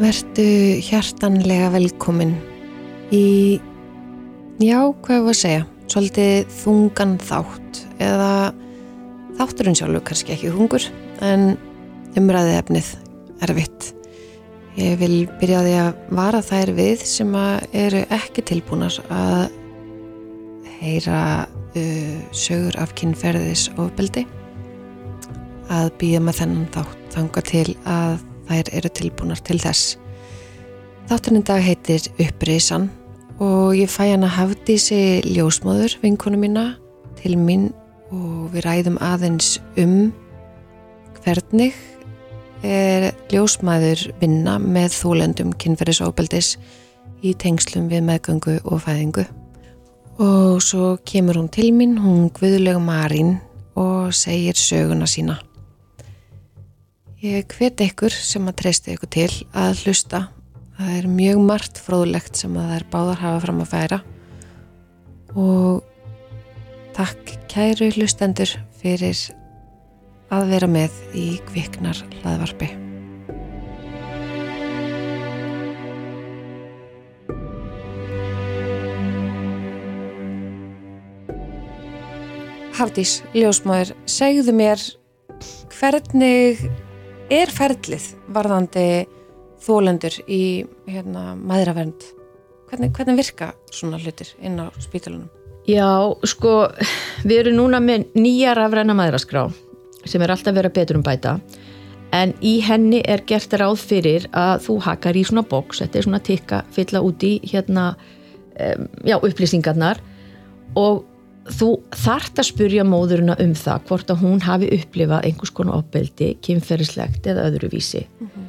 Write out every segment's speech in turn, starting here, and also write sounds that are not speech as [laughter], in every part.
Vertu hjartanlega velkomin í, já, hvað er það að segja, svolítið þungan þátt eða þátturinn sjálfur kannski ekki þungur en umræðið efnið erfitt. Ég vil byrja á því að vara þær við sem eru ekki tilbúinar að heyra uh, sögur af kynferðis ofbeldi að býja með þennan þátt þanga til að þær eru tilbúnar til þess. Þátturinn dag heitir Upprisan og ég fæ hafði þessi ljósmóður vinkonu mína til mín og við ræðum aðeins um hvernig er ljósmæður vinna með þólendum kynferðisóbeldis í tengslum við meðgöngu og fæðingu. Og svo kemur hún til mín, hún Guðlegu Marín og segir söguna sína. Ég hvet ykkur sem að treysta ykkur til að hlusta. Það er mjög margt fróðlegt sem að það er báðar hafa fram að færa og takk kæru hlustendur fyrir að vera með í kviknar hlaðvarpi. Hafdís, ljósmáður, segðu mér hvernig er ferlið varðandi þólendur í hérna, maðuravernd? Hvernig, hvernig virka svona hlutir inn á spítalunum? Já, sko, við erum núna með nýja rafræna maðuraskrá sem er alltaf verið að betur um bæta en í henni er gert ráð fyrir að þú hakar í svona boks, þetta er svona tikka fylla úti hérna, já, upplýsingarnar og þú þart að spurja móðurina um það hvort að hún hafi upplifað einhvers konar opbeldi, kynferðislegt eða öðruvísi. Mm -hmm.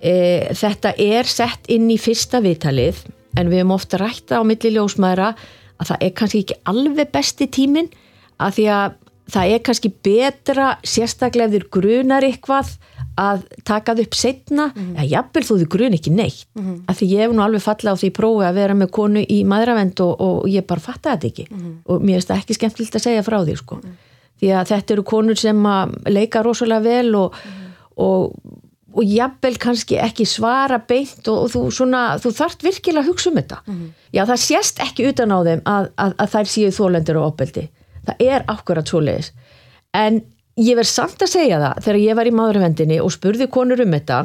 e, þetta er sett inn í fyrsta viðtalið en við hefum ofta rætta á milli ljósmaðra að það er kannski ekki alveg besti tímin að því að það er kannski betra sérstaklega ef þér grunar eitthvað að taka það upp setna mm -hmm. eða jafnvel þú þið grun ekki neitt mm -hmm. af því ég hef nú alveg fallið á því prófi að vera með konu í maðuravend og, og ég bara fatta þetta ekki mm -hmm. og mér finnst það ekki skemmtilegt að segja frá því sko. því að þetta eru konur sem leika rosalega vel og, og, og jafnvel kannski ekki svara beint og þú, svona, þú þart virkilega að hugsa um þetta já það sést ekki utan á þeim að, að, að þær séu þólendur og opbeldi það er akkurat svo leiðis en ég verð samt að segja það þegar ég var í maðurvendinni og spurði konur um þetta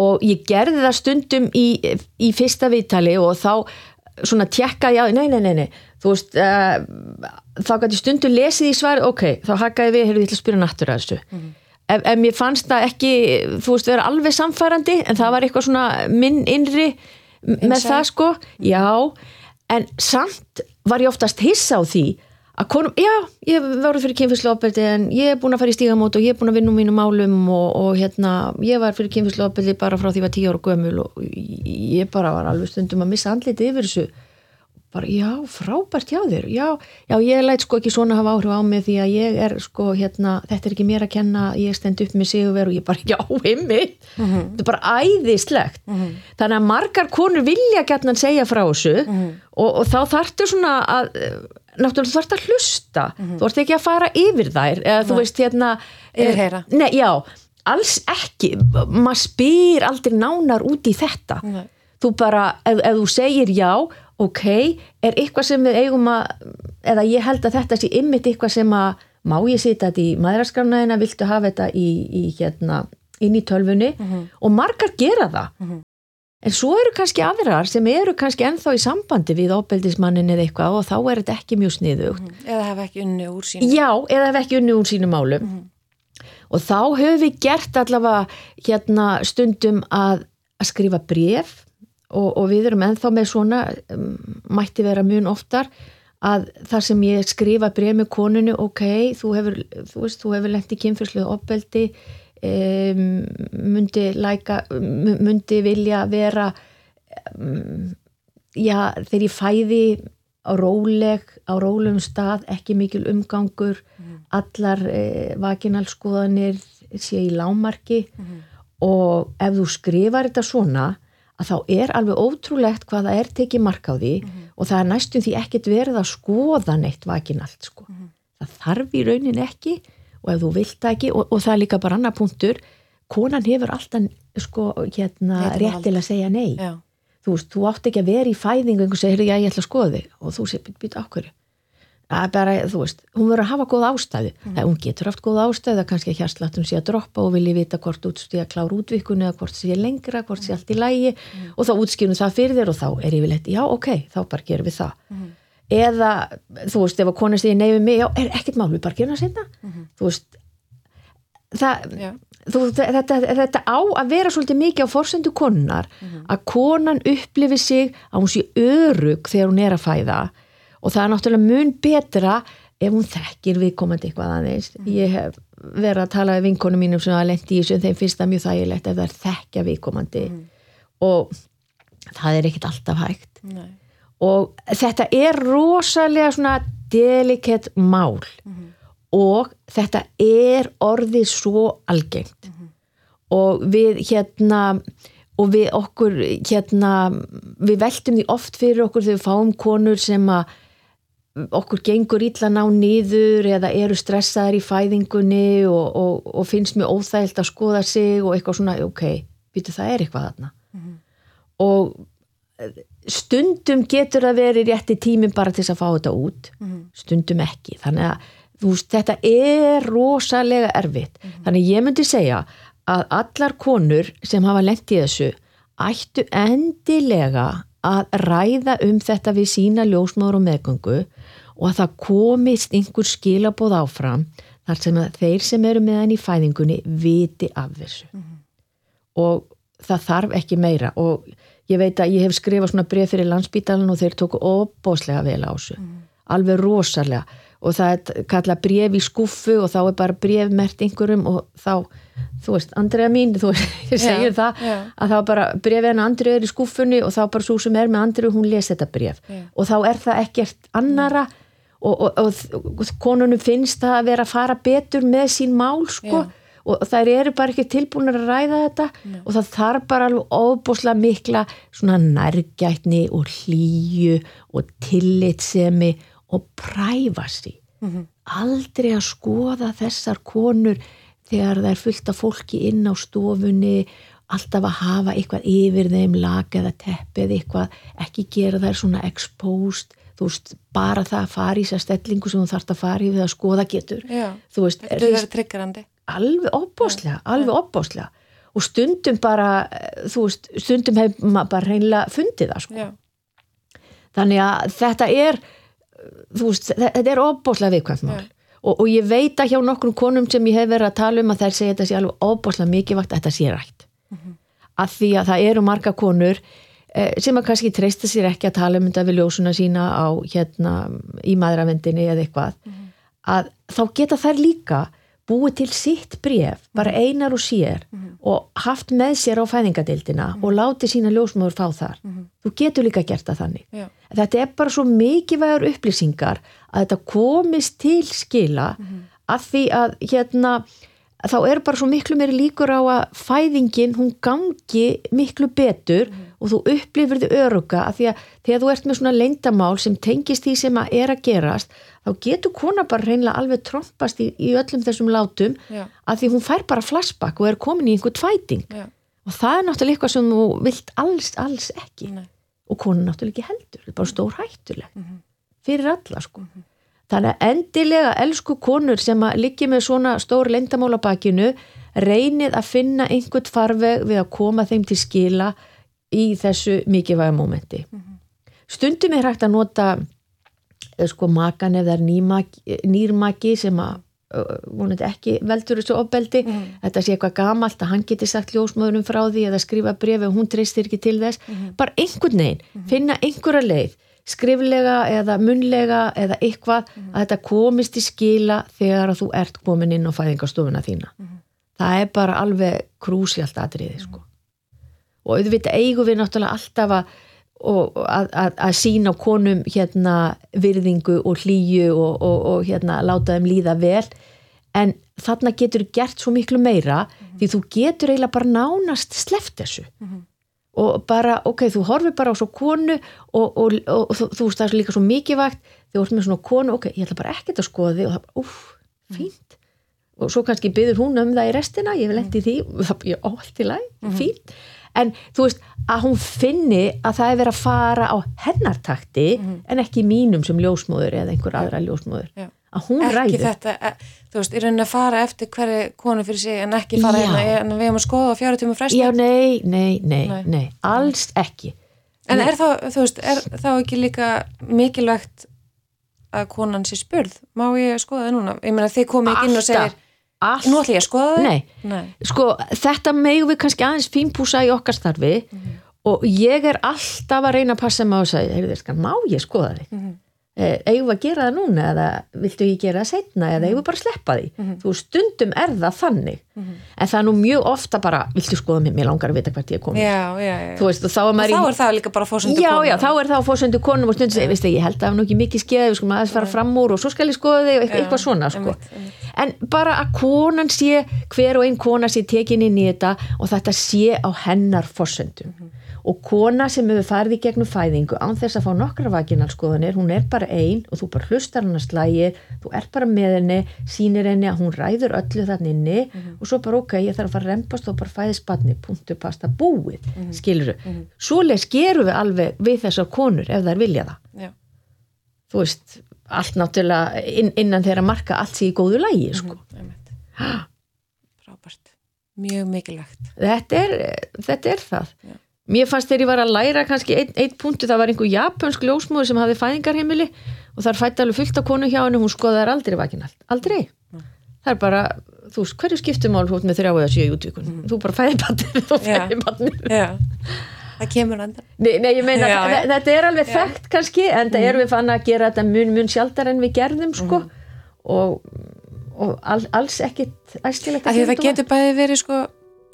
og ég gerði það stundum í, í fyrsta viðtali og þá svona tjekkaði á, nei, nei, nei, nei þú veist, uh, þá gæti stundum lesið í svar, ok, þá hakkaði við, heyrðu, ég ætla að spyrja að þessu mm -hmm. ef, ef mér fannst það ekki, þú veist, vera alveg samfærandi, en það var eitthvað svona minn innri Inside. með það sko, -hmm. já en samt var ég oftast hissa á því að konum, já, ég var fyrir kynfyrsluopeldi en ég er búin að fara í stígamót og ég er búin að vinna um mínum málum og, og hérna ég var fyrir kynfyrsluopeldi bara frá því að ég var tíu ára gömul og ég bara var alveg stundum að missa andliti yfir þessu bara já, frábært hjá þér já, já, ég læt sko ekki svona hafa áhrif á mig því að ég er sko hérna þetta er ekki mér að kenna, ég stend upp með sig og ég bara ekki á heimi mm -hmm. þetta er bara æðislegt mm -hmm. þannig að margar konur vilja náttúrulega þú ert að hlusta mm -hmm. þú ert ekki að fara yfir þær eða þú veist hérna yfirheyra nei, já, alls ekki maður spyr aldrei nánar út í þetta nei. þú bara, ef, ef þú segir já ok, er eitthvað sem við eigum að eða ég held að þetta sé ymmit eitthvað sem að má ég sita þetta í maðuraskrafnaðina, viltu hafa þetta í, í hérna, inn í tölfunni mm -hmm. og margar gera það mm -hmm. En svo eru kannski aðrar sem eru kannski ennþá í sambandi við óbeldismannin eða eitthvað og þá er þetta ekki mjög sniðugt. Mm. Eða hef ekki unni úr sínum. Já, eða hef ekki unni úr sínum málum. Mm. Og þá höfum við gert allavega hérna stundum að, að skrifa bref og, og við erum ennþá með svona, um, mætti vera mjög oftar, að þar sem ég skrifa bref með konunu, ok, þú hefur, þú veist, þú hefur lendið kynfyrsluð óbeldi, Um, myndi læka myndi vilja vera um, já þegar ég fæði á róleg á rólegum stað, ekki mikil umgangur mm. allar eh, vakinalskoðanir sé í lámarki mm. og ef þú skrifar þetta svona að þá er alveg ótrúlegt hvað það er tekið mark á því mm. og það er næstum því ekkert verið að skoða neitt vakinalt sko. það þarf í raunin ekki og ef þú vilt það ekki og, og það er líka bara annar punktur konan hefur alltaf sko, hérna, Rétt rétt til að segja nei Já. þú veist, þú átt ekki að vera í fæðingu og já, ég ætla að skoða þig og þú segir, býta okkur að bara, veist, hún verður að hafa góð ástæðu Mhm. það, hún getur haft góð ástæðu að kannski hjartsláttum sé að droppa og vilji vita hvort útstí að klára útvikun eða hvort sé lengra, hvort sé allt í lægi Mhm. og þá útskýrum það fyrir þér og þá er yfirleitt, já, ok, þá bara gerum við það Mhm. Eða, þú veist, ef að konar segir nei við mig, já, er ekkert mál, við bara gerum það sinna þú veist það, Mhm. Þú, þetta, þetta á að vera svolítið mikið á forsendu konunar að konan upplifi sig að hún sé örug þegar hún er að fæða. Og það er náttúrulega mun betra ef hún þekkir viðkomandi eitthvað aðeins. Ég hef verið að tala við vinkonum mínum sem hafa lent í þessu en þeim finnst það mjög þægilegt ef það er þekkja viðkomandi. Og það er ekkit alltaf hægt. Nei. Og þetta er rosalega svona delikett mál. Og þetta er orðið svo algengt. Og við hérna og við okkur hérna við veltum því oft fyrir okkur þegar við fáum konur sem að okkur gengur illa ná niður eða eru stressaðar í fæðingunni og, og, og finnst mjög óþægilt að skoða sig og eitthvað svona, ok, býtu það er eitthvað þarna. Og stundum getur það verið rétti tíminn bara til að fá þetta út. Stundum ekki. Þannig að veist, þetta er rosalega erfitt. Þannig ég myndi segja að allar konur sem hafa lent í þessu ættu endilega að ræða um þetta við sína ljósmáður og meðgöngu og að það komist einhver skilabóð áfram þar sem að þeir sem eru með henni í fæðingunni viti af þessu. Og það þarf ekki meira. Og ég veit að ég hef skrifað svona bref fyrir landsbítalan og þeir tóku óbóslega vel á þessu alveg rosalega og það er kallað bref í skuffu og þá er bara bref mert einhverjum og þá, þú veist, Andrea mín þú veist, [laughs] ég segir Já, það já. að þá bara brefið henni Andrea er í skuffunni og þá bara svo sem er með Andrea hún les þetta bref Já. og þá er það ekkert annara og, og, og, og konunum finnst það að vera að fara betur með sín mál sko. Og þær eru bara ekki tilbúinir að ræða þetta. Og það þarf bara alveg óbúslega mikla svona nærgætni og hlýju og tillitsemi og præfasi aldrei að skoða þessar konur þegar það er fullt af fólki inn á stofunni alltaf að hafa eitthvað yfir þeim lag eða teppi eða eitthvað ekki gera þær svona exposed. Þú veist, bara það að fara í þessar stellingu sem þú þarft að fara í við að skoða getur. Já. þú veist, Þetta er triggerandi. Alveg opbóslega, alveg opbóslega og stundum bara eh, þú veist, stundum hefur maður bara reynilega fundið það sko. Þannig að þetta er þú veist, þetta er opbóslega viðkvæmt mál. Og, og ég veit að hjá nokkrum konum sem ég hef verið að tala um að þær segja þetta sé alveg opbóslega mikilvægt að þetta sé rætt. Mhm. af því að það eru marga konur eh, sem að kannski treysta sér ekki að tala um þetta við ljósuna sína á hérna í maðuravendinni eða eitthvað. Mhm. að þá geta þær líka búið til sitt bref, bara Mhm. einar og sér og haft með sér á fæðingadeildina Mhm. og látið sína ljósmáður fá þar. Þú getur líka gert það þannig. Já. Þetta er bara svo mikilvægur upplýsingar að þetta komist til skila að því að hérna þá er bara svo miklu meiri líkur á að fæðingin hún gangi miklu betur og þú upplifir þið öruga að því að þegar þú ert með svona leyndamál sem tengist því sem að er að gerast þá getur kona bara reynilega alveg trompast í, í öllum þessum látum Já. að því hún fær bara flashback og er komin í einhver tvæting Já. og það er náttúrulega eitthvað sem þú vilt alls, alls ekki Nei. og konan náttúrulega ekki heldur, bara stór hættuleg fyrir alla sko þannig að endilega elsku konur sem að liggi með svona stór leindamála bakinu reynið að finna einhvern farveg við að koma þeim til skila í þessu mikilvæga mómenti. Stundum er hægt að nota eh, sko makan eða nýrmaki sem að uh, vonandi ekki veldur þessu opbeldi þetta sé eitthvað gamalt að hann geti sagt ljósmöðunum frá því eða skrifa brefi og hún treystir ekki til þess. Bara einhvern veginn, finna einhverja leið skriflega eða munlega eða eitthvað að þetta komist í skila þegar að þú ert komin inn á fæðingastofuna þína. Það er bara alveg krúsjalt atriði sko og auðvitað eigum við náttúrulega alltaf að, að, að, að sína konum hérna virðingu og hlýju og, og, og hérna láta þeim líða vel. En þarna getur gert svo miklu meira því þú getur eiginlega bara nánast sleft þessu. Og bara, ok, þú horfir bara á svo konu og, og, og, þú, þú er líka svo mikið vakt þú ert með svona konu, ok, ég ætla bara ekkert að skoða þig og það bara, úff, fínt. Og svo kannski byður hún um það í restina ég vil endi því, það er allt í læg Mhm. fínt, en þú veist að hún finni að það er verið að fara á hennartakti en ekki mínum sem ljósmóður eða einhver aðra ljósmóður. Já. að hún ekki ræður. þetta, e, þú veist, í rauninni að fara eftir hverju konu fyrir sig en ekki fara hérna en við hefum að skoða á fjára tíma fresti. Já, nei, nei, nei, Nei. nei, alls ekki. En er þá, þú veist, er þá ekki líka mikilvægt að konan sé spurð, má ég skoða það núna? Ég meina þið komið ekki inn og segir Alltaf, nú ætla ég að skoða það Nei. nei. sko, þetta megum við kannski aðeins fínpúsa í okkar starfi Mhm. og ég er alltaf að reyna að passa á þess að, heyrðu þér, má ég skoða þig Mhm. eh, eigum við að gera það núna eða viltu ég gera það setna eða eigum við bara að sleppa því Mhm. þú stundum er það þannig en það er nú mjög ofta bara, viltu skoða mig mér langar að vita hvert ég er komin já, já, já. þú veist, og þá er og maður þá í er það líka bara fórsöndu Já, já, þá er það fórsöndu konum og stundum veist ég held að það er nú ekki mikið skeið, við skulum aðeins fara fram úr og svo skal ég skoða þig og eitthvað, svona, sko. einmitt, einmitt. En bara að konan sé, hver og einn kona sé tekin inn í þetta og þetta sé á hennar fórsöndum. Og kona sem hefur farið í gegnum fæðingu án þess að fá nokkra vaginalskoðanir, hún er bara ein og þú bara hlustar hann að slægir, þú er bara með henni, sýnir henni að hún ræður öllu þannig inni og svo bara ok, ég þarf að fara að rempast og bara fæðist badni, punktu pasta, búið, mm -hmm. skiluru. Svoleiðis gerum við alveg við þessar konur ef þær vilja það. já, Þú veist, allt náttúrulega inn, innan þeirra marka allt sé í góðu lægi, sko. einmitt. frábært mjög mikilvægt þetta er, þetta er það Já. Mér fannst þegar ég var að læra kannski einn ein punktu, það var einhver japansk ljósmóður sem hafði fæðingarheimili og þar fætti alveg fullt af konu hjá henni, hún skoðaði aldrei vakinalt, aldrei. Það er bara, þú veist, hverju skiptumál þú ert með þrjá eða sjö í útvíkun? Þú bara fæði bannir og fæði bannir já, það kemur enda Nei, nei, ég meina, Já, já. þe- þetta er alveg þekkt kannski, en það erum við fann að gera þetta mun, mun sjaldar en við gerðum, sko. Og, og all, alls ekkit æskilegt að það getur bæði verið sko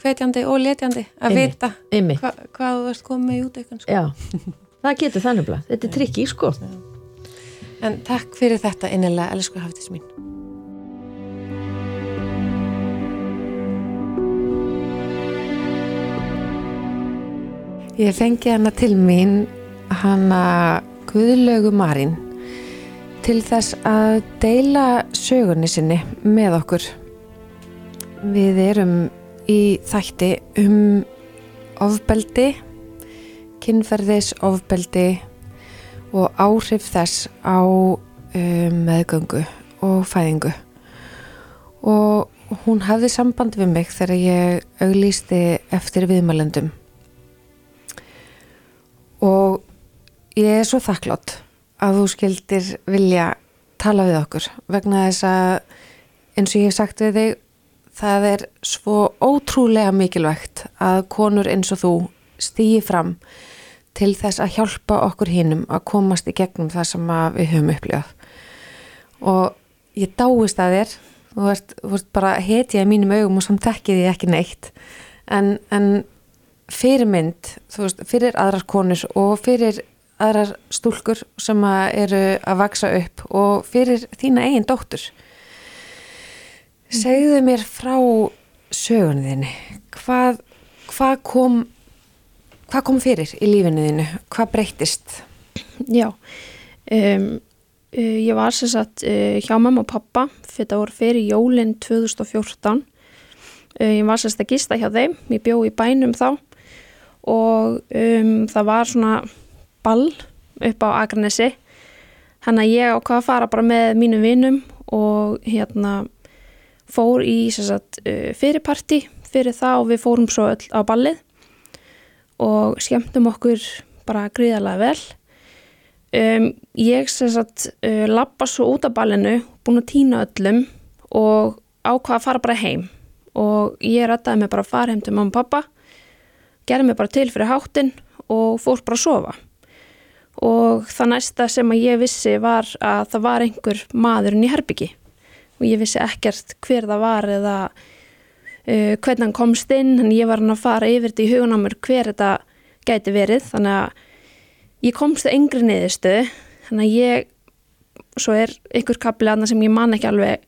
hvetjandi og letjandi að Einmitt, vita einmitt. hva, hvað þú ert komið í útökun sko. Já, það getur þannig blað, þetta er trikki, sko. En takk fyrir þetta innilega, elsku hafðis mín. Ég fengi hana til mín hana Guðlaugu Marín til þess að deila sögunni sinni með okkur. Við erum í þætti um ofbeldi kynferðis ofbeldi og áhrif þess á um, meðgöngu og fæðingu. Og hún hafði samband við mig þegar ég auglýsti eftir viðmælendum. Og ég er svo þakklátt að þú skildir vilja tala við okkur vegna þess að eins og ég hef sagt við þig það er svo ótrúlega mikilvægt að konur eins og þú stýji fram til þess að hjálpa okkur hinnum að komast í gegnum það sem við höfum upplifað. Og ég dáist að þér. Þú ert, þú ert bara hetja í mínum augum og samt ekki því ekki neitt. En, en fyrirmynd þú veist, fyrir aðrar konur og fyrir aðrar stúlkur sem að eru að vaksa upp og fyrir þína eigin dóttur segðu mér frá sögunni þinni hvað, hvað kom hvað kom fyrir í lífinu þínu hvað breyttist Já, um, uh, ég var sem sagt uh, hjá mamma og pappa það voru fyrir jólinn 2014. Uh, ég var sem sagt að gista hjá þeim, ég bjó í bænum þá og um, það var svona ball upp á Akranesi. Þannig að ég ákvað að fara bara með mínum vinum og hérna fór í sagt uh, fyrirparti fyrir það og við fórum svo öll á ballið og skemmtum okkur bara gríðarlega vel. Um, ég sagt uh, lappa svo út af ballinu, búin að týna öllum og ákvaða að fara bara heim og ég rættaði mig bara að fara heim til mamma og pappa, gerði mig bara til fyrir hátinn og fór bara að sofa. Og það næsta sem að ég vissi var að það var einhver maðurinn í herbyggi og ég vissi ekkert hver það var eða uh, hvernig hann komst inn, en ég var hann að fara yfir þetta í hugun á mér hver þetta gæti verið, þannig að ég komst það yngri niðurstu þannig að ég svo er ykkur kapli aðna sem ég man ekki alveg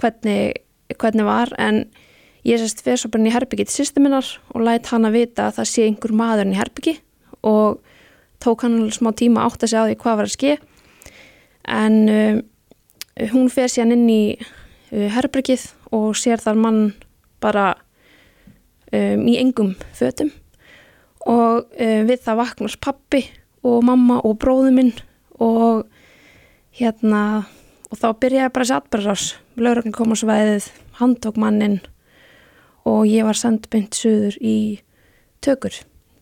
hvernig, hvernig var en ég sérst fyrir svo bara inn í herbyggi til sýstu minnar og læt hann að vita að það sé einhver maður í herbyggi og tók hann smá tíma átt að segja á því hvað var að ske. En um, hún fer síðan inn í uh, herbryggið og sér þar mann bara um, í engum fötum. Og uh, við það vaknast pappi og mamma og bróðu minn og hérna og þá byrjaði bara þessi atbyrðars laurögn kom á svæðið, handtók mannin og ég var sendbynd suður í tökur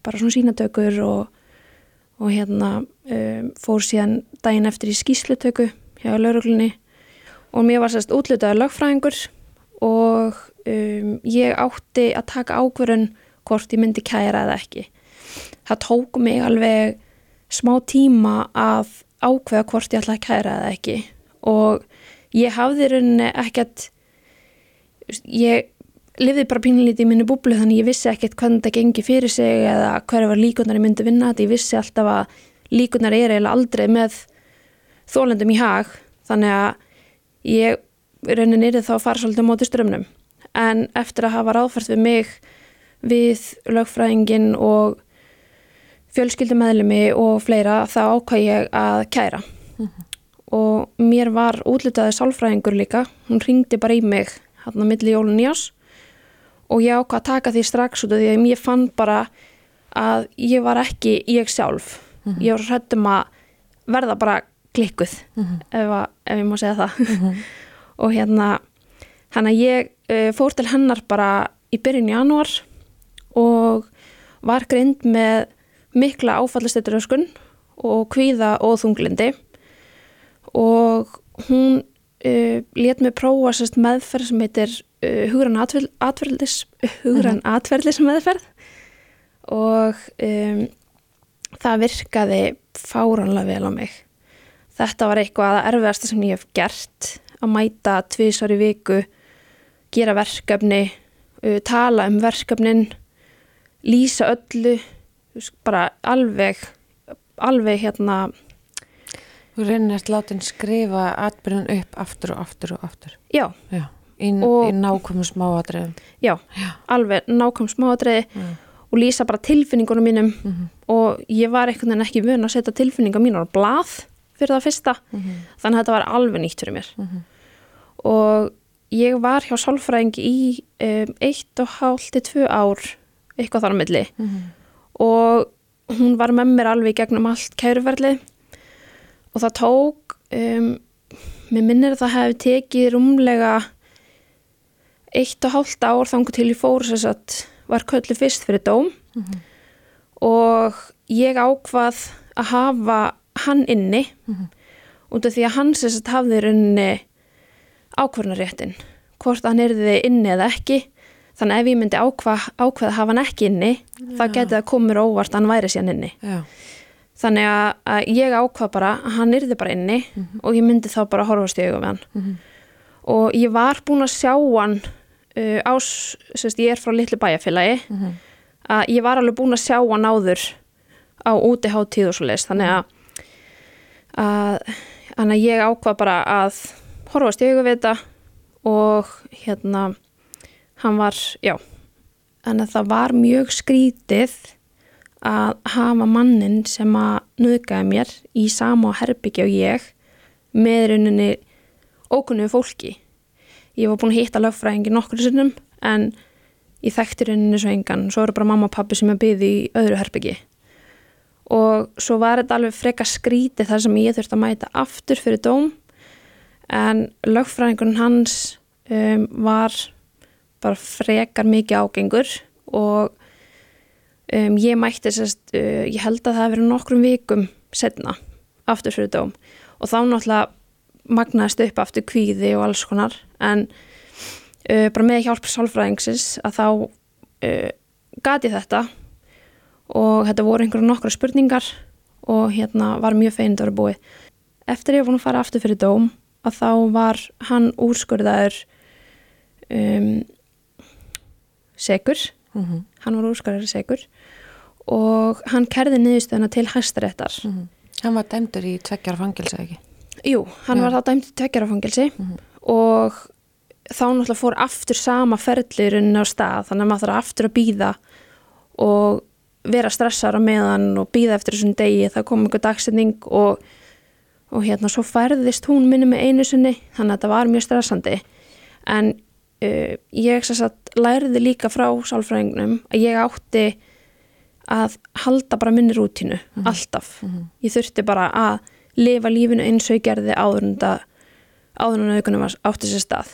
bara svona sínatökur og, og hérna um, fór síðan daginn eftir í skýslutöku hjá lauröglunni og mér var sérst útlutaður lögfræðingur og um, ég átti að taka ákverðun hvort ég myndi kæra eða ekki. Það tók mig alveg smá tíma að ákveða hvort ég ætla að kæra eða ekki. Og ég hafði rauninni ekkert ég lifði bara pínlítið í minni búblu þannig ég vissi ekkert hvernig þetta gengi fyrir sig eða hverju var líkunar ég myndi vinna þetta. Ég vissi alltaf að líkunar er eiginlega aldrei með þólendum í hag. Þannig að ég rauninni er þá að fara svolítið á móti strömmnum en eftir að hafa ráðfært við mig við lögfræðingin og fjölskyldumæðlumi og fleira þá ákvað ég að kæra. Mm -hmm. og mér var útlitaði sálfræðingur líka, hún ringdi bara í mig hann að milli jólun jás og ég ákvað að taka því strax út af því að ég fann bara að ég var ekki ég sjálf. Mm -hmm. ég var hrættum að verða bara klikkuð mm -hmm. ef, að, ef ég má segja það. [laughs] Og hérna hann að ég uh, fór til hennar bara í byrjun januar og var grind með mikla áfallasteyturöskun og kvíða og þunglindi og hún uh, let mig prófa sérst meðferð sem heitir uh, hugrann atverðlis hugrann mhm. atverðlis meðferð og um, það virkaði fáranlega vel á mig þetta var eitthvað að erfiðasta sem ég hef gert að mæta tvísar í viku gera verkefni uh, tala um verkefnin lýsa öllu bara alveg alveg hérna Þú reynir eftir látin skrifa atbyrjun upp aftur og aftur og aftur Já, já Í, í nákvæmum smáadriðum Já, já. alveg nákvæmum smáadriði mm. og lýsa bara tilfinningunum mínum mm -hmm. og ég var einhvern veginn ekki vun að setja tilfinninga mín á blað fyrir það fyrsta mm -hmm. þannig að þetta var alveg nýtt fyrir mér -hmm. og ég var hjá sálfræðingi í um, eitt og hálf til tvö ár eitthvað þar á milli mhm og hún var með mér alveg gegnum allt kæruferðli og það tók um, mér minnir að það hefði tekið rúmlega eitt og hálft ár þangu til ég fór þess að var köllu fyrst fyrir dóm mm -hmm. og ég ákvað að hafa hann inni mm -hmm. út af því að hann sérst hafði rauninni ákvörnaréttin hvort hann erði inni eða ekki Þannig ef ég myndi ákvað, ákveða að hafa hann ekki inni, Já. þá getið það komur óvart að hann væri síðan inni. Já. Þannig að, að ég ákvað bara að hann yrði bara inni mm -hmm. og ég myndi þá bara horfast í augum með hann. Mm -hmm. Og ég var búin að sjá hann uh, ás, sérst, ég er frá litlu bæjarfélagi, -hmm. að ég var alveg búin að sjá hann áður á útiháttíð og svo leiðist. Þannig að, að, að ég ákvað bara að horfast í augum við þetta og hérna hann var, já en það var mjög skrítið að hafa mannin sem að nöðgæði mér í sama herbyggja og ég með rauninni ókunnuðu fólki. Ég var búin að hitta lögfræðingi nokkur sinnum en ég þekkti rauninni svo engan. Svo eru bara mamma og pappi sem er byggði í öðru herbyggi og svo var þetta alveg freka skrítið þar sem ég þurfti að mæta aftur fyrir dóm. En lögfræðingun hans um, var bara frekar mikið ágengur og um, ég mætti sérst, uh, ég held að það hefði verið nokkrum vikum setna aftur fyrir dóm. Og þá náttúrulega magnaðist upp aftur kvíði og alls konar. En uh, bara með hjálp sálfræðingsins að þá uh, gati þetta og þetta voru einhverju nokkru spurningar og hérna var mjög feinind að vera búið. Eftir ég var búin að fara aftur fyrir dóm að þá var hann úrskurðaður um, segur mm -hmm. hann var úrskarari segur og hann kerði niðurstöðuna til hæstaréttar mm -hmm. Hann var dæmdur í tveggjara ekki? Jú, hann Já. var þá dæmdur í tveggjara fangilsi mm -hmm. og þá náttúrulega fór aftur sama ferðlirinn á stað þannig að maður þarf aftur að býða og vera stressar á meðan og býða eftir þessum degi það kom einhver dagsetning og, og hérna svo færðist hún minni með einu sinni þannig að þetta var mjög stressandi. En uh, ég sagt læriði líka frá sálfræðingnum að ég átti að halda bara minni rútínu, alltaf. Ég þurfti bara að lifa lífinu eins og ég gerði áður en það áður en aukunum var átti sér stað.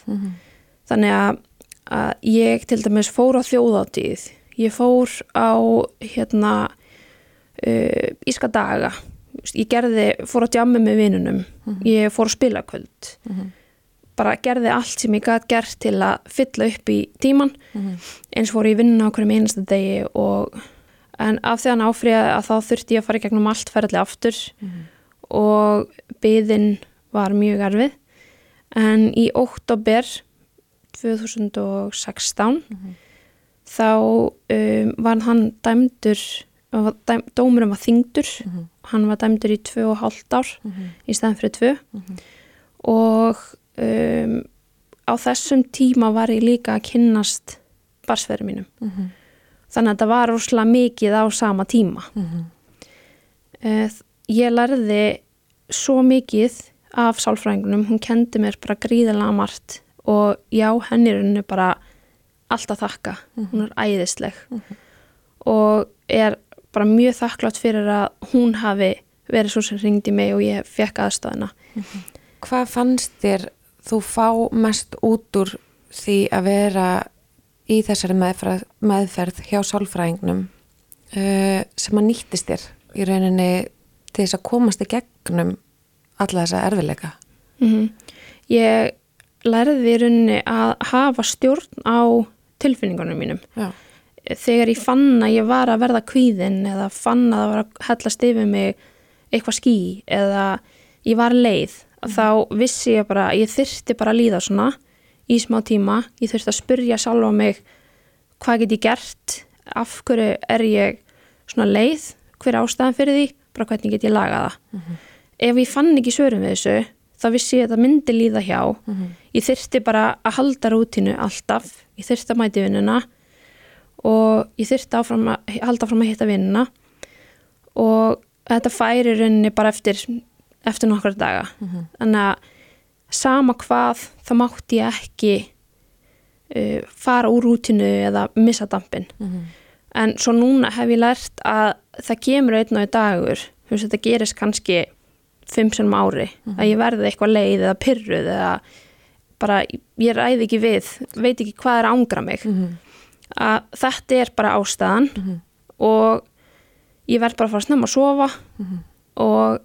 Þannig að, að ég til dæmis fór á þjóðátíð ég fór á hérna uh, íska daga. Ég gerði, fór á djammi með vinunum ég fór á spilakvöld. Bara gerði allt sem ég gæti gert til að fylla upp í tíman eins fór ég í vinnuna á hverjum einasta degi og en af því að hann áfriða að þá þurfti ég að fara í gegnum allt ferðli aftur. Og byðin var mjög erfið. En í óttabér 2016 þá um, var hann dæmdur dæm, dómurum var þingdur hann var dæmdur í 2,5 ár í stæðan fyrir 2 og um, á þessum tíma var ég líka að kynnast barsverði mínum. Þannig að þetta var rosalega mikið á sama tíma. Uh, ég lærði svo mikið af sálfræðingunum, hún kendi mér bara gríðilega margt og já, henni er henni bara alltaf þakka, hún er æðisleg. Og er bara mjög þakklátt fyrir að hún hafi verið svo sem ringdi mig og ég fekk aðstæðina Hvað fannst þér þú fá mest út úr því að vera í þessari meðferð, meðferð hjá sálfræðingnum uh, sem að nýttist þér í rauninni til þess að komast í gegnum alla þessa erfileika? mm Ég lærði í rauninni að hafa stjórn á tilfinningunum mínum. Já. þegar ég fann að ég var að verða kvíðin eða fann að það var að hellast yfir mig eitthvað ský eða ég var leið þá vissi ég bara, ég þyrfti bara að líða svona í smá tíma. Ég þurfti að spyrja sjálfa mig hvað get ég gert? Af hverju er ég svona leið? Hver er ástæðan fyrir því, bara hvernig get ég lagað það? Ef ég fann ekki svörum við þessu þá vissi ég að það myndi líða hjá. Ég þyrfti bara að halda rútinu alltaf, ég þyrfti að mæti vinnuna og ég áfram að halda fram að hitta vinnuna. Og þetta færi rauninni bara eftir eftir nokkra daga. Þannig að sama hvað þá mátti ég ekki uh, fara úr rútinu eða missa dampin en svo núna hef ég lært að það kemur einn og einn dagur. Þú veist þetta gerist kannski fimm sem ári að ég verði eitthvað leið eða pyrruð eða bara ég ræði ekki við veit ekki hvað er að ángra mig. Að þetta er bara ástæðan og ég verð bara að fara snemma að sofa og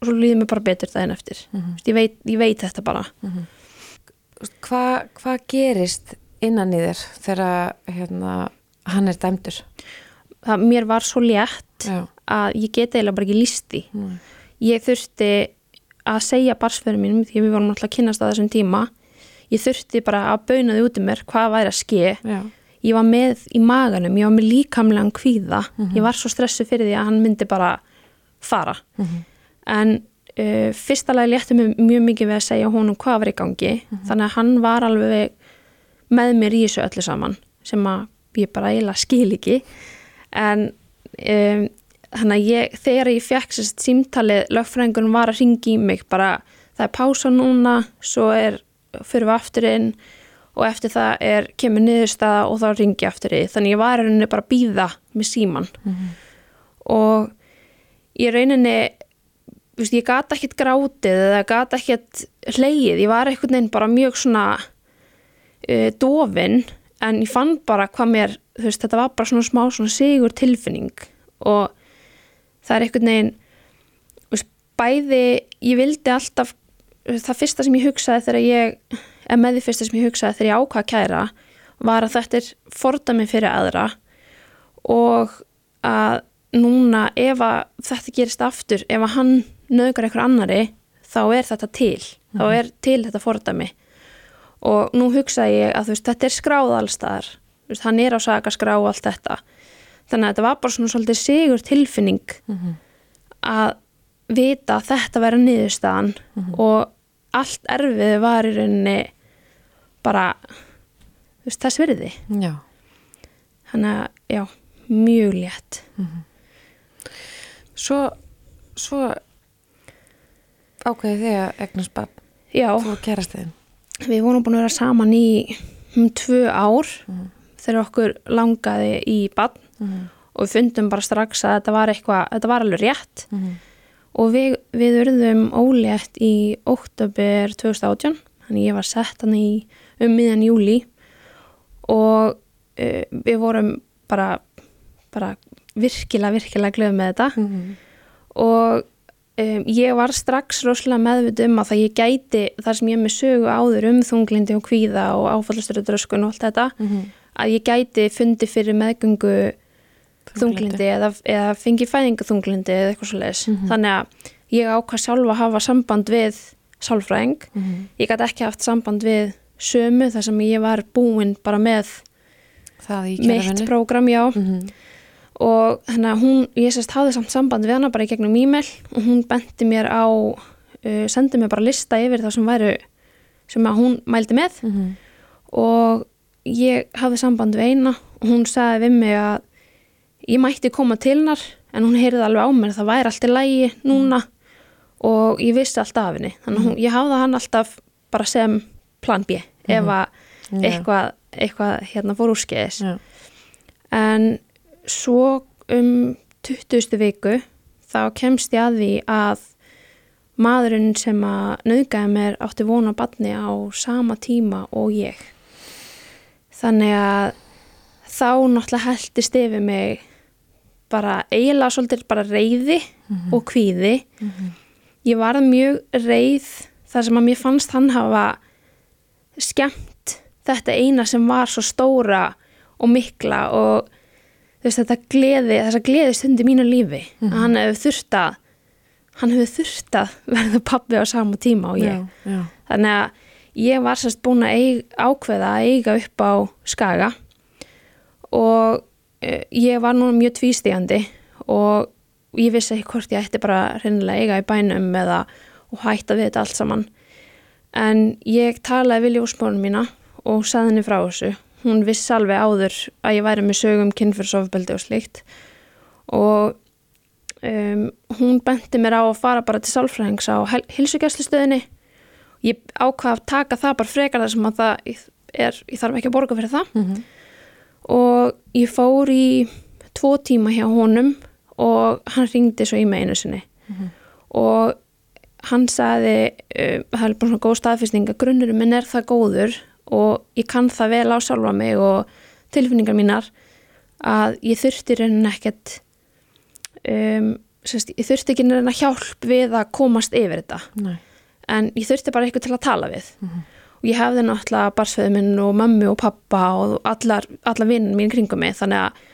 svo líður mér bara betur daginn eftir. Mm ég, veit, ég veit þetta bara. Hvað hva gerist innan í þér þegar hérna, hann er dæmdur? það, mér var svo létt Já. að ég geta eiginlega bara ekki lísti Nei. Ég þurfti að segja barsförum mínum því við vorum alltaf að kynast á þessum tíma ég þurfti bara að bauna því út um mér hvað væri að ske. Já. ég var með í maganum, ég var með líkamlegan kvíða. Ég var svo stressu fyrir því að hann myndi bara fara. En uh, fyrsta lagi létti mig mjög mikið við að segja honum hvað var í gangi. Þannig að hann var alveg með mér í þessu öllu saman sem að ég bara eiginlega skil ekki. En um, þannig að ég, þegar ég fekk sérst símtalið, lögfræðingunum var að ringi í mig bara það er pása núna svo er, fyrir við aftur inn og eftir það er kemur niðurstaða og þá ringi ég aftur í. Þannig ég var í rauninni bara að býða með síman og í rauninni veist, ég gata ekkert grátið eða gata ekkert hleyið, ég var einhvern veginn bara mjög svona uh, dofin en ég fann bara hvað mér, þú veist, þetta var bara svona smá svona sigur tilfinning og það er einhvern veginn bæði, ég vildi alltaf það fyrsta sem ég hugsaði þegar ég eða með því fyrsta sem ég hugsaði þegar ég ákvað að kæra var að þetta er fordami fyrir aðra og að núna ef að þetta gerist aftur, ef að hann nöðgar eitthvað annari, þá er þetta til. Þá er til þetta fordami og nú hugsaði ég að veist, þetta er skráð allstaðar hann er á sakaskrá og allt þetta þannig að þetta var bara svona svolítið sigur tilfinning að vita að þetta verður niðurstaðan og allt erfið var í rauninni bara veist, þess virði. Já. þannig að, já, mjög létt. Svo, svo ákveði þig að egnast barn? Já, þú og kærastiðin. við vorum búin að vera saman í um tvö ár þegar okkur langaði í bann og við fundum bara strax að þetta var eitthvað, þetta var alveg rétt. Og við, við urðum ólétt í óttabur 2018 þannig ég var sett hann í um miðan júli og uh, við vorum bara, bara virkilega, virkilega glöð með þetta. Og um, ég var strax rosalega meðvita um að það ég gæti þar sem ég með sögu áður um þunglindi og kvíða og áfallastöruðröskun og allt þetta að ég gæti fundi fyrir meðgöngu þunglindi. Eða, eða fengi fæðingu þunglindi eða eitthvað svo leis þannig að ég ákvað sjálfa að hafa samband við sálfræðing. Ég gæti ekki haft samband við sömu þar sem ég var búin bara með mitt prógram, já. Og þannig að hún, ég sérst hafði samt samband við hana bara í gegnum e-mail og hún benti mér á uh, sendi mér bara lista yfir það sem væru sem að hún mældi með. Og ég hafði samband við eina og hún sagði við mig að ég mætti koma til hennar en hún heyrði alveg á mér að það væri allt í lægi núna og ég vissi allt af henni þannig að hún, ég hafði hann alltaf bara sem plan B ef að Já. eitthvað, eitthvað hérna fór úrskeiðis Já. en svo um 20. viku þá kemst ég að því að maðurinn sem að nöðgæði mér átti vona batni á sama tíma og ég þannig að þá náttúrulega heldist yfir mig bara eiginlega svolítið bara reyði og kvíði. Ég varð mjög reyð þar sem að mér fannst hann hafa skemmt þetta eina sem var svo stóra og mikla og veist þetta gleði, þessa gleði stundi mínu lífi. Að hann hefur þurft að hann hefur þurft að verða pappi á sama tíma og ég. Já, já. þannig að ég var sérst búin að eiga, ákveða að eiga upp á skaga og ég var núna mjög tvístígandi og ég vissi ekki hvort ég ætti bara reynilega eiga í bænum eða og hætta við þetta allt saman. En ég talaði við ljósmórnum mína og saði henni frá þessu. Hún vissi alveg áður að ég væri með sögum kynfyrsofbeldi og slíkt. Og um, hún benti mér á að fara bara til sálfræðings á hilsugjastlustöðinni ég ákvað að taka það bara frekar þar sem að það er, ég þarf ekki að borga fyrir það. Mhm. Og ég fór í tvo tíma hjá honum og hann ringdi svo í mig einu sinni. Og hann sagði uh, það er bara svona góð staðfyrsting að grunnurum minn er það góður og ég kann það vel á sjálfa mig og tilfinningar mínar að ég þurfti raunin ekkert um, sérst, ég þurfti ekki raunin að hjálp við að komast yfir þetta. Nei. en ég þurfti bara eitthvað til að tala við og ég hefði náttúrulega barsföðu minn og mömmu og pappa og allar, allar vinn mín kringum mig. Þannig að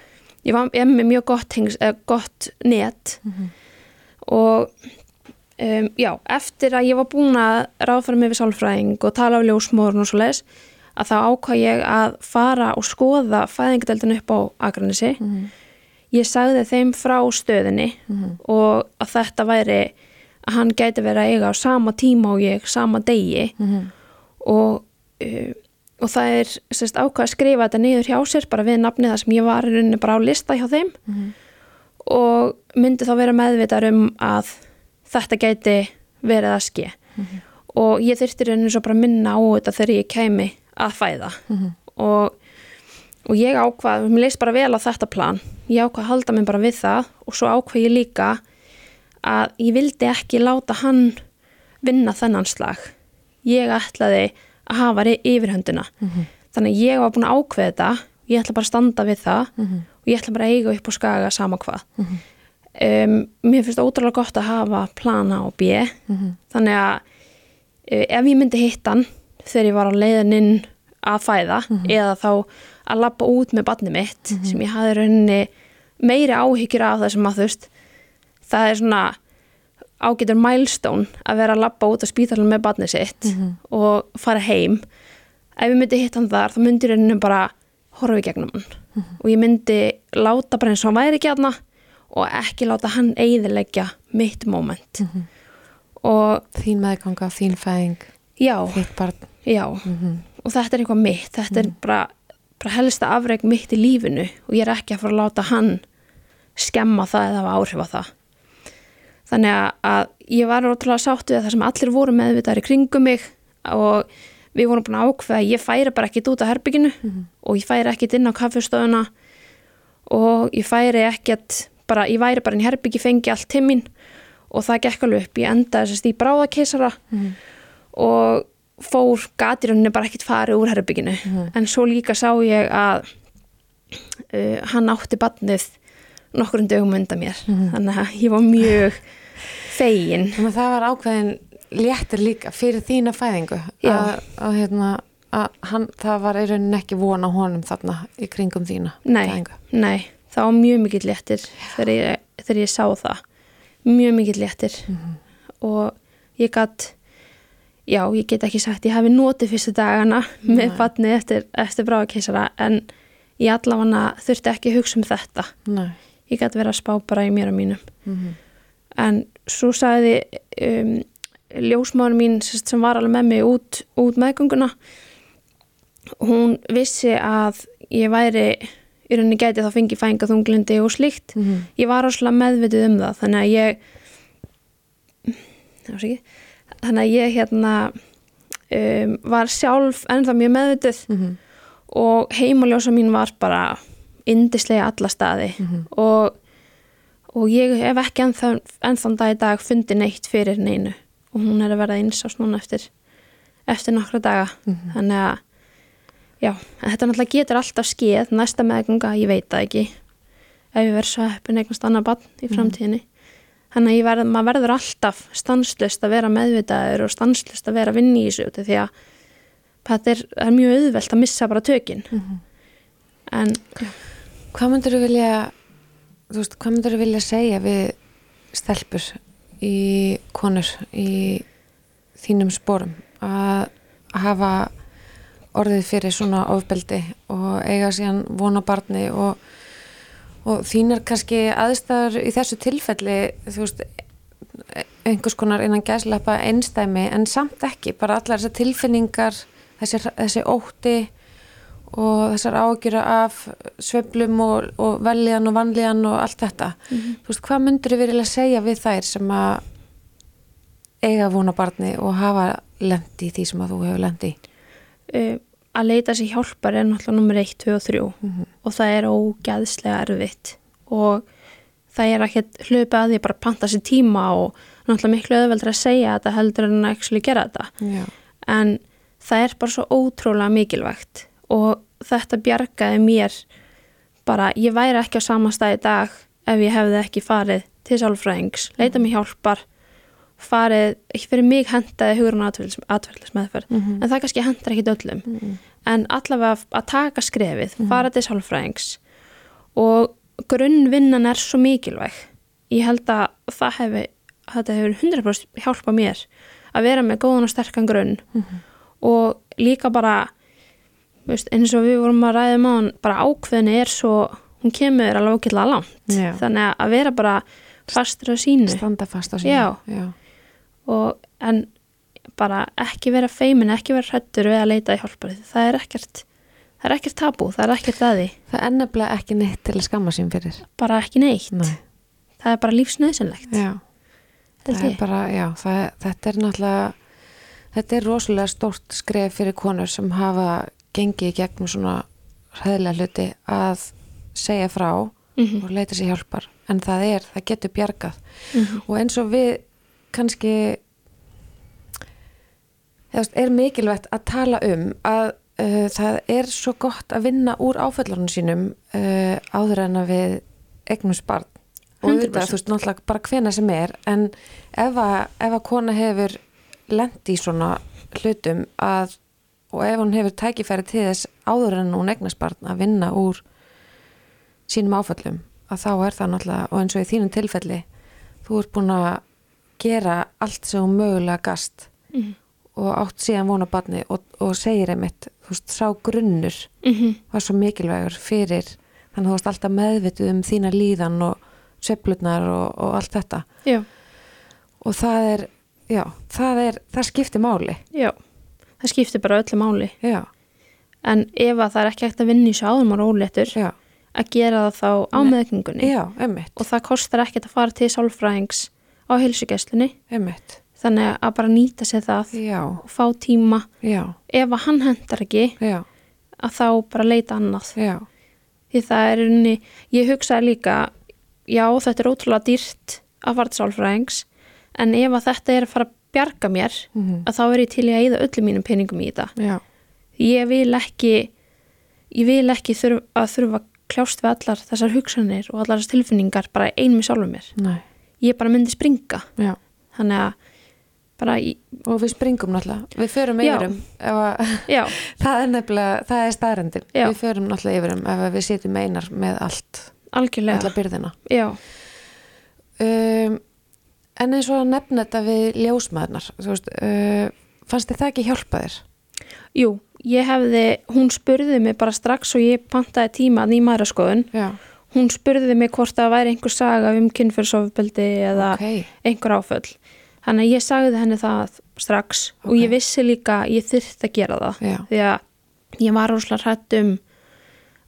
ég var ég með mjög gott, hengs, eh, gott net. Og um, já, eftir að ég var búin að ráðfæra mig við sálfræðing og tala á ljósmórun og svo leis að þá ákvað ég að fara og skoða fæðingadeldin upp á Akranissi ég sagði þeim frá stöðinni og að þetta væri að hann gæti verið að eiga á sama tíma og ég, sama degi. Og, uh, og það er sérst, ákvað að skrifa þetta niður hjá sér bara við nafnið það sem ég var rauninni bara á lista hjá þeim. Og myndi þá vera meðvitar um að þetta gæti verið að ske. Og ég þyrfti rauninni svo bara minna á þetta þegar ég kæmi að fæða. Og, og ég ákvað, mér leist bara vel á þetta plan. Ég ákvað að halda mig bara við það og svo ákvað ég líka að ég vildi ekki láta hann vinna þennan slag ég ætlaði að hafa yfirhöndina þannig að ég var búin að ákveða þetta ég ætla bara að standa við það og ég ætla bara að eiga upp á skaga sama hvað. Um, mér finnst ótrúlega gott að hafa plana og B. Þannig að uh, ef ég myndi hitt hann þegar ég var á leiðininn að fæða eða þá að labba út með barni mitt sem ég hafði rauninni meiri áhyggjur af það sem að þú veist það er svona ágætur milestone að vera að labba út á spítalinn með barnið sitt og fara heim. Ef ég myndi hitt hann þar þá myndi ég rauninni bara horfa í gegnum hann. Og ég myndi láta bara eins og hann væri ekki aðna og ekki láta hann eigðilegja mitt moment. Og Þín meðganga, þín fæðing, já, já. Og þetta er eitthvað mitt, þetta er bara, bara helsta afreg mitt í lífinu og ég er ekki að fara að láta hann skemma það eða hafa áhrif á það þannig að, að ég var ótrúlega sátt við það sem allir voru meðvitaðir í kringum mig og við vorum búin að ákveða að ég færi bara ekkit út af herbygginu og ég færi ekkit inn á kaffestofuna og ég færi ekkit bara, ég væri bara inn í herbyggi, fengi allt tíminn og það gekk alveg upp, ég endaði þessast í bráðakeisara og fór gatirunni bara ekkit farið úr herbygginu en svo líka sá ég að uh, hann átti badnið nokkur dögum undan mér. Þannig að ég var mjög fegin. Að það var ákveðin léttir líka fyrir þína fæðingu að, hérna, hann, það var í rauninni ekki vona honum þarna í kringum þína Nei, fæðingu. nei, það var mjög mikill léttir þegar ég, þegar ég sá það. Mjög mikill léttir. Og ég gatt já, ég get ekki sagt ég hafi notið fyrstu dagana með Nei. batni eftir, eftir bráðakeisara en ég allavega þurfti ekki að hugsa um þetta. Nei. Ég gæti verið að spá bara í mér og mínum Mhm. en svo sagði um, ljósmáður mín sem sem var alveg með mig út, út meðgönguna hún vissi að ég væri í rauninni gæti þá fengi fænga þunglindi og slíkt Mhm. ég var áslega meðvituð um það þannig að ég ekki þannig að ég hérna um, var sjálf ennþá mjög meðvituð Mhm. og heimaljósa mín var bara indislega alla staði. Og, og ég hef ekki ennþá, ennþá dag í dag fundið neitt fyrir neinu. Og hún er að verða einsás núna eftir, eftir nokkra daga. Þannig að já, en þetta náttúrulega getur alltaf skeið næsta meðganga, ég veit það ekki. Ef ég verð svo heppin eignast annað bann í framtíðinni. Þannig að verð, maður verður alltaf stanslust að vera meðvitaður og stanslust að vera að vinna í þessu því að þetta er, er mjög auðvelt að missa bara tökin. En já, Hvað myndur þú vilja þú veist, hvað myndur þú vilja segja við stelpur í konur í þínum sporum? Að hafa orðið fyrir svona ofbeldi og eiga síðan vona barni og, og þínar kannski aðstæður í þessu tilfelli þú veist einhvers konar innan gæslepa einstæmi en samt ekki, bara allar þessar tilfinningar þessi, þessi ótti og þessar ágjöra af sveiflum og, og veljan og vanlíðan og allt þetta. Þú veist, hvað myndur þið verilega segja við þær sem að eiga vona barni og hafa lendi í því sem að þú hefur lendi uh, að leita sér hjálpar er náttúrulega nummer 1, 2 og 3 og það er ógæðslega erfitt. Og það er ekkert hlupið að því bara að panta sér tíma og náttúrulega miklu öðveldur að segja þetta heldur en að actually gera þetta. Já, en það er bara svo ótrúlega mikilvægt. Og þetta bjargaði mér. Bara, ég væri ekki á sama stað í dag ef ég hefði ekki farið til sálfræðings, leita mig hjálpar farið, ekki fyrir mig hendaði hugurinn atverðlismeðferð Mhm. en það kannski hendar ekki öllum. En allavega að taka skrefið fara til sálfræðings og grunnvinnan er svo mikilvæg. Ég held að það hefur þetta hefur 100% hjálpað mér að vera með góðan og sterkan grunn. Og líka bara veist, eins og við vorum að ræða maður bara ákveðinu er svo hún kemur alveg okkurlega langt. Já. þannig að vera bara fastur á sínu. Standa fast á sínu. Já. Já. og en bara ekki vera feimin, ekki vera hrættur við að leita í hjálparið, það er ekkert það er ekkert tabú, það er ekkert að því. Það er nefnilega ekki neitt til að skamma sín fyrir. Bara ekki neitt, Nei, það er bara lífsnöðsynlegt já. Held það er ég. bara, já, það, þetta er náttúrulega þetta er rosalega stórt skref fyrir konur sem hafa gengið í gegnum svona hræðilega hluti að segja frá Mhm. og leita sér hjálpar en það er, það getur bjargað Mhm. og eins og við kannski er mikilvægt að tala um að uh, það er svo gott að vinna úr áföllunum sínum uh, áður en að við eignum barn og 100%. auðvitað, þú veist, náttúrulega bara hvena sem er en ef að, ef að kona hefur lent í svona hlutum að og ef hún hefur tækifæri til þess áður en hún eignast barn að vinna úr sínum áföllum að þá er það náttúrulega og eins og í þínum tilfelli þú ert búin að gera allt sem mögulega gast Mhm. og átt síðan vona barni og, og segir einmitt, þú veist, sá grunnur Mhm. var svo mikilvægur fyrir þannig að þú varst alltaf meðvituð um þína líðan og sveiflutnar og, og allt þetta já, og það er, já, það er það skiptir máli, já það skiptir bara öllu máli. Já, en ef að það er ekki hægt að vinna í svo áðum og róléttur já. að gera það þá á einmitt, og það kostar ekkert að fara til sálfræðings á heilsugesslunni þannig að bara nýta sér það já, og fá tíma. Já, ef að hann hendar ekki já, að þá bara leita annað. Já, því það er unni, ég hugsaði líka já þetta er ótrúlega dýrt að fara til sálfræðings en ef að þetta er að fara bjarga mér mhm, að þá er ég til í að eyða öllum mínum peningum í þetta. Já, ég vil ekki ég vil ekki þurf, að þurfa að kljást við allar þessar hugsanir og allar þessar tilfinningar bara einum í sjálfum mér. Nei, ég bara myndi springa. Já. þannig að bara, í- Og við springum náttúrulega, við förum yfirum [laughs] það er nefnilega, það er staðrendin, við förum náttúrulega yfirum ef við sitjum einar með allt, algjörlega. Um, en eins og að nefna þetta við ljósmaðurnar, veist, uh, fannst þið það ekki hjálpa þér? jú, ég hefði hún spurði mig bara strax og ég pantaði tíma í maðuraskoðun hún spurði mig hvort það væri einhver saga um kynfyrsofbeldi eða ok, einhver áföll. Þannig að ég sagði henni það strax og Ok. ég vissi líka að ég þyrfti að gera það. Já, því að ég var rosalega hrætt um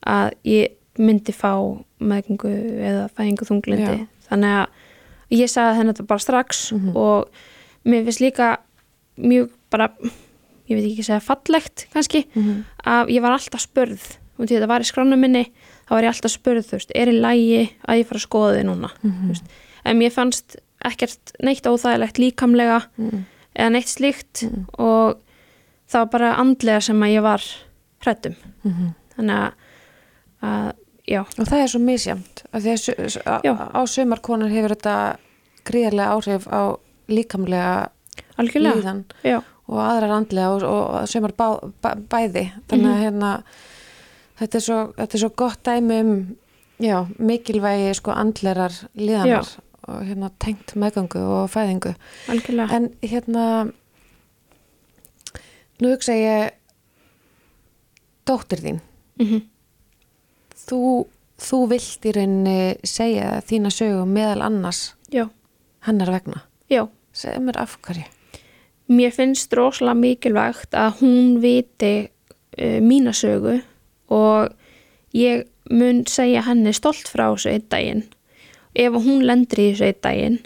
að ég myndi fá meðgengu eða fæðingu þunglindi Já. þannig að ég sagði henni þetta bara strax Mhm. og mér finnst líka mjög bara ég veit ekki að segja fallegt kannski mhm, að ég var alltaf spurð og því þetta var í skránu minni þá var ég alltaf spurð, þú veist, er í lægi að ég fara að skoða þið núna mhm, veist. en mér fannst ekkert neitt óþægilegt líkamlega mhm, eða neitt slíkt Mhm. og það var bara andlega sem að ég var hrættum mhm. þannig að, að já, Og það er svo misjamt, á, Já. á sumar konar hefur þetta gríðarlega áhrif á líkamlega algjörlega. líðan já, og aðrar andlega og, og sumar bá, bæ, bæði. Þannig að hérna þetta er svo, þetta er svo gott dæmi um já, mikilvægi sko andlerar líðanar og hérna tengt meðgangu og fæðingu. Algjörlega. En hérna nú hugsa ég dóttir þín. Mm þú, þú vilt í rauninni segja þína sögu meðal annars já, hennar vegna. Já. Segja mér af hverju. Mér finnst rosalega mikilvægt að hún viti uh, mína sögu og ég mun segja henni stolt frá þessu einn daginn. Ef hún lendur í þessu einn daginn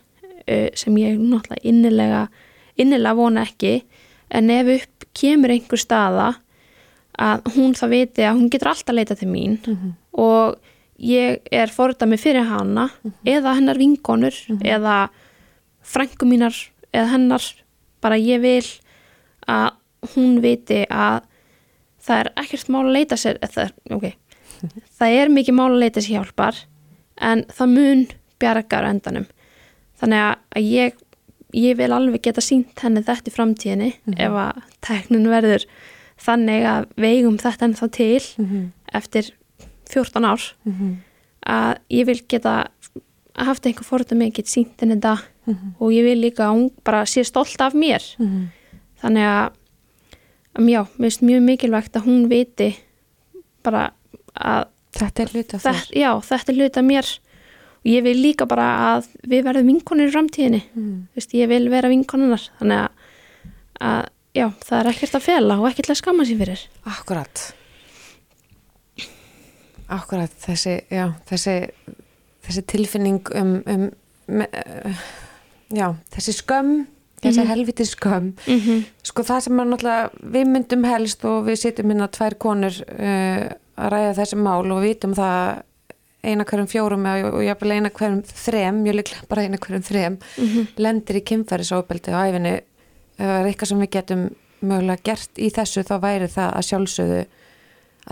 uh, sem ég náttúrulega innilega innilega vona ekki en ef upp kemur einhver staða að hún það viti að hún getur alltaf leita til mín Mhm. og ég er fordæmi fyrir hana eða hennar vinkonur eða frængu mínar eða hennar bara ég vil að hún viti að það er ekkert mál að leita sér það, er- ok, [laughs] það er mikið mál að leita sér hjálpar en það mun bjargar endanum. Þannig að- að ég ég vil alveg geta sínt henni þetta í framtíðinni ef að teknin verður þannig að við eigum þetta ennþá til Mhm. eftir 14 ár Mhm. að ég vil geta haft einhver fordæmi, get sínt henni þetta Mhm. og ég vil líka að hún bara sé stolt af mér Mhm. þannig að, að já, mér finnst mjög mikilvægt að hún viti bara að þetta er hluti af þetta, já, þetta er hluta mér og ég vil líka bara að við verðum vinkonir í framtíðinni Mhm. Vist, ég vil vera vinkonunar þannig að, að já, það er ekkert að fela og ekkert að skamma sér fyrir Akkurat Akkurat þessi, já, þessi þessi tilfinning um, um me, uh, já, þessi skömm þessi Mhm. helviti skömm mm -hmm. sko það sem er náttúrulega við myndum helst og við sitjum hérna tvær konur uh, að ræða þessi mál og við vitum það eina hverjum fjórum og, og jafnvel eina hverjum þrem, mjög líklega bara eina hverjum þrem lendir í kynfærisóbeldi á æfinni er eitthvað sem við getum mögulega gert í þessu þá væri það að sjálfsögðu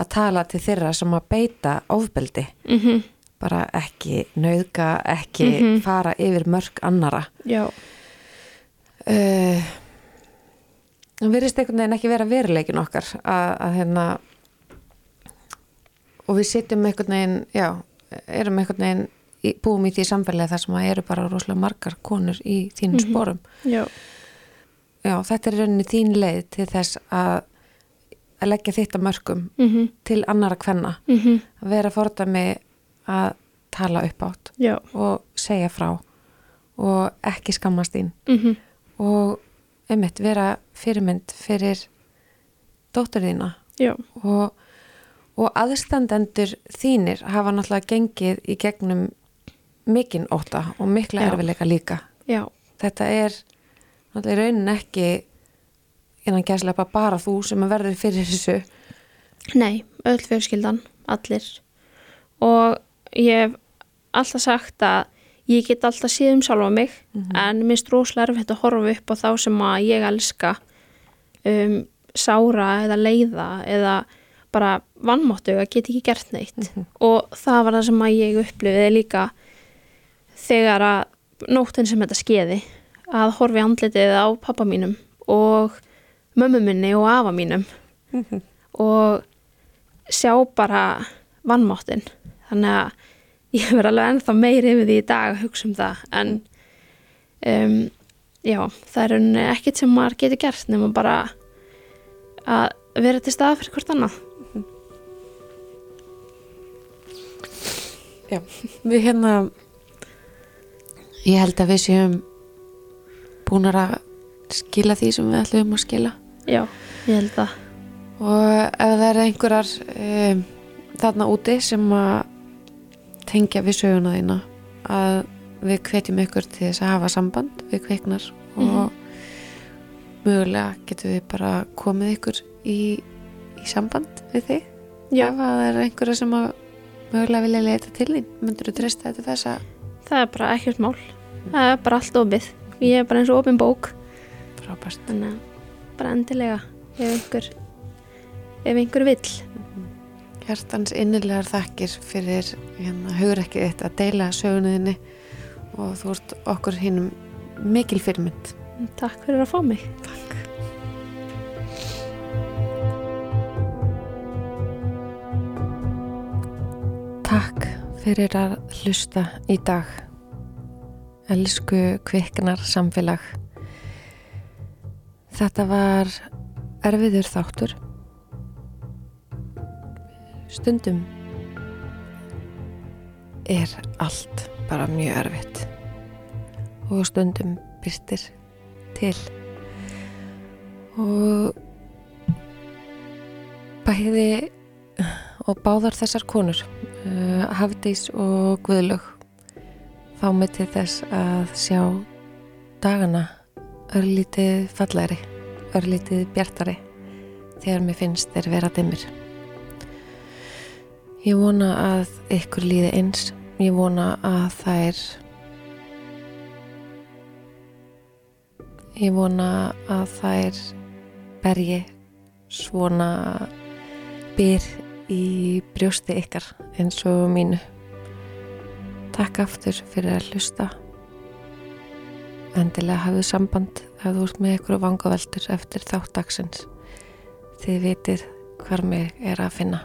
að tala til þeirra sem að beita ofbeldi. Mm bara ekki nauðga, ekki Mhm. fara yfir mörg annara já, uh, það virðist einhvern veginn ekki vera veruleikin okkar að, að hérna og við sitjum einhvern veginn já, erum einhvern veginn í, búum í því samfélagi þar sem að eru bara rosalega margar konur í þínum Mhm. sporum. Já, já, þetta er rauninni þín leið til þess að að leggja þitt að mörgum mm til annara kvenna. -hmm. að vera fordæmi að tala upp átt já, og segja frá og ekki skammast þín. Mm og einmitt vera fyrirmynd fyrir dóttur þína. Já, og, og aðstandendur þínir hafa náttúrulega gengið í gegnum mikinn óta og mikla erfileika líka. Já, þetta er Það er raunin ekki innan gæslepa bara þú sem að verður fyrir þessu. Nei, öll fjölskyldan, allir. Og ég hef alltaf sagt að ég get alltaf síð um sjálfa mig en minnst rosalega erfitt að horfa upp á þá sem að ég elska um, sára eða leiða eða bara vannmáttu að geta ekki gert neitt. Og það var það sem að ég upplifiði líka þegar að nóttin sem þetta skeiði að horfi andlitið á pappa mínum og mömmu minni og afa mínum. Og sjá bara vannmáttin þannig að ég verð alveg ennþá meiri yfir því í dag að hugsa um það en um, já, það er ekkert sem maður getur gert nema bara að vera til stað fyrir hvort annað. Já, við hérna ég held að við séum búin að skila því sem við ætlum að skila. Já, ég held að og ef það eru einhverjar um, þarna úti sem að tengja við söguna þína að við hvetjum ykkur til þess að hafa samband við kveiknar og mögulega getum við bara komið ykkur í, í samband við þig. Já. ef að það eru einhverjar sem að mögulega vilja leita til þín myndur þú treysta þetta þess að það er bara ekkert mál. Það er bara allt opið ég er bara eins og opin bók frábært þannig að bara endilega ef einhver ef einhver vill Hjartans innilegar þakkir fyrir hérna, hugrekkið þitt að deila sögunuðinni og þú ert okkur hinnum mikil fyrirmynd. takk fyrir að fá mig Takk. Takk fyrir að hlusta í dag. Elsku kviknar samfélag. Þetta var erfiður þáttur. Stundum er allt bara mjög erfitt og stundum byrstir til og bæði og báðar þessar konur uh, Hafdís og Guðlög fá mig til þess að sjá dagana örlítið fallæri örlítið bjartari þegar mér finnst þeir vera dimmir Ég vona að ykkur líði eins. Ég vona að þær Ég vona að þær berji svona byr í brjósti ykkar eins og mínu. Takk aftur fyrir að hlusta. Endilega hafið samband ef þú ert með ykkur vangaveldur eftir þátt dagsins. Þið vitið hvar mig er að finna.